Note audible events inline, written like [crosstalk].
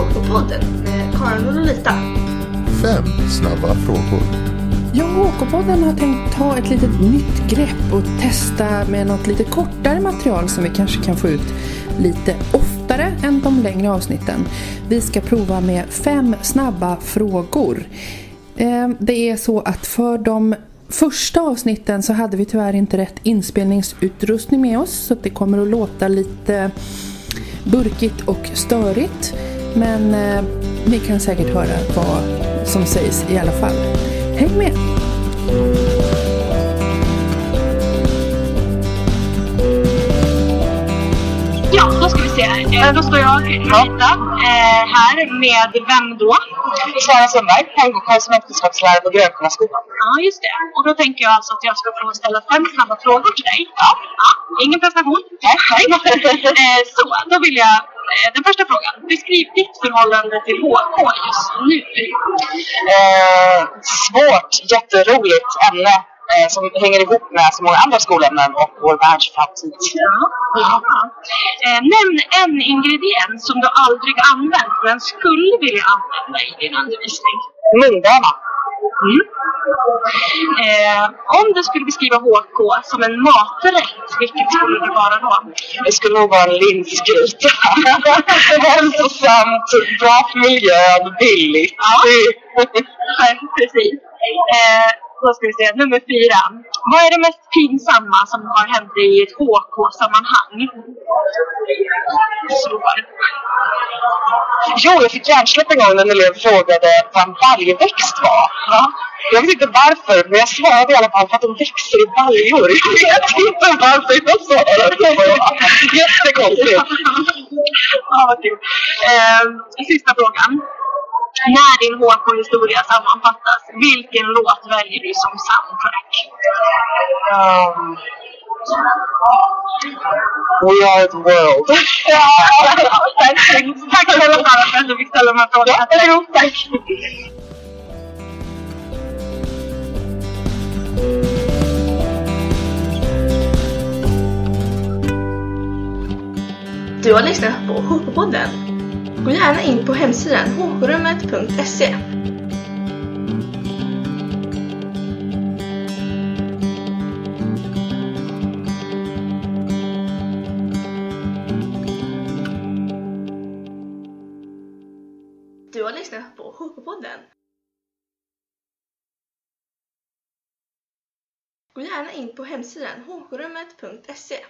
HK-podden med eh, Karin och Lolita. Fem snabba frågor. Jag och HK-podden har tänkt ta ett litet nytt grepp och testa med något lite kortare material som vi kanske kan få ut lite oftare än de längre avsnitten. Vi ska prova med fem snabba frågor. Eh, det är så att för de första avsnitten så hade vi tyvärr inte rätt inspelningsutrustning med oss så det kommer att låta lite burkigt och störigt. Men eh, ni kan säkert höra vad som sägs i alla fall. Häng med! Ja, då ska vi se. Eh, Då står jag, Rita, eh, här med vem då? Sara Sundberg, och konsumentkunskapslärare på Grönkullaskolan. Ja, just det. Och då tänker jag alltså att jag ska få ställa fem snabba frågor till dig. Ja. ja. Ingen prestation. Nej. [laughs] eh, så, då vill jag... Eh, den första frågan. Beskriv ditt förhållande till HK just nu. Eh, svårt, jätteroligt ämne eh, som hänger ihop med så många andra skolämnen och vår världsframtid. Ja. ja. Eh, nämn en ingrediens som du aldrig använt men skulle vilja använda i din undervisning. Munbana. Mm. Eh, om du skulle beskriva HK som en maträtt, vilket skulle det vara då? Det skulle nog vara en linsgryta. [laughs] Hälsosamt, bra för miljön, billigt. Ja. Precis. Eh, då ska vi se, nummer fyra. Vad är det mest pinsamma som har hänt i ett HK-sammanhang? Svår. Jo, jag fick hjärnsläpp en gång när en elev frågade vad en baljväxt var. Ja. Jag vet inte varför, men jag svarade i alla fall för att de växer i baljor. [laughs] Jag vet inte varför jag svarade så. Jättekonstigt. ja, vad kul. Eh, sista frågan. När din HK-historia sammanfattas, vilken låt väljer du som soundtrack? Um, we are the world. Tack Tack snälla Sara för att du fick ställa de här frågorna. Ja, tack. Du har lyssnat på HK-podden. Gå gärna in på hemsidan hkrummet.se. Du har lyssnat på HK-podden. Gå gärna in på hemsidan hkrummet.se.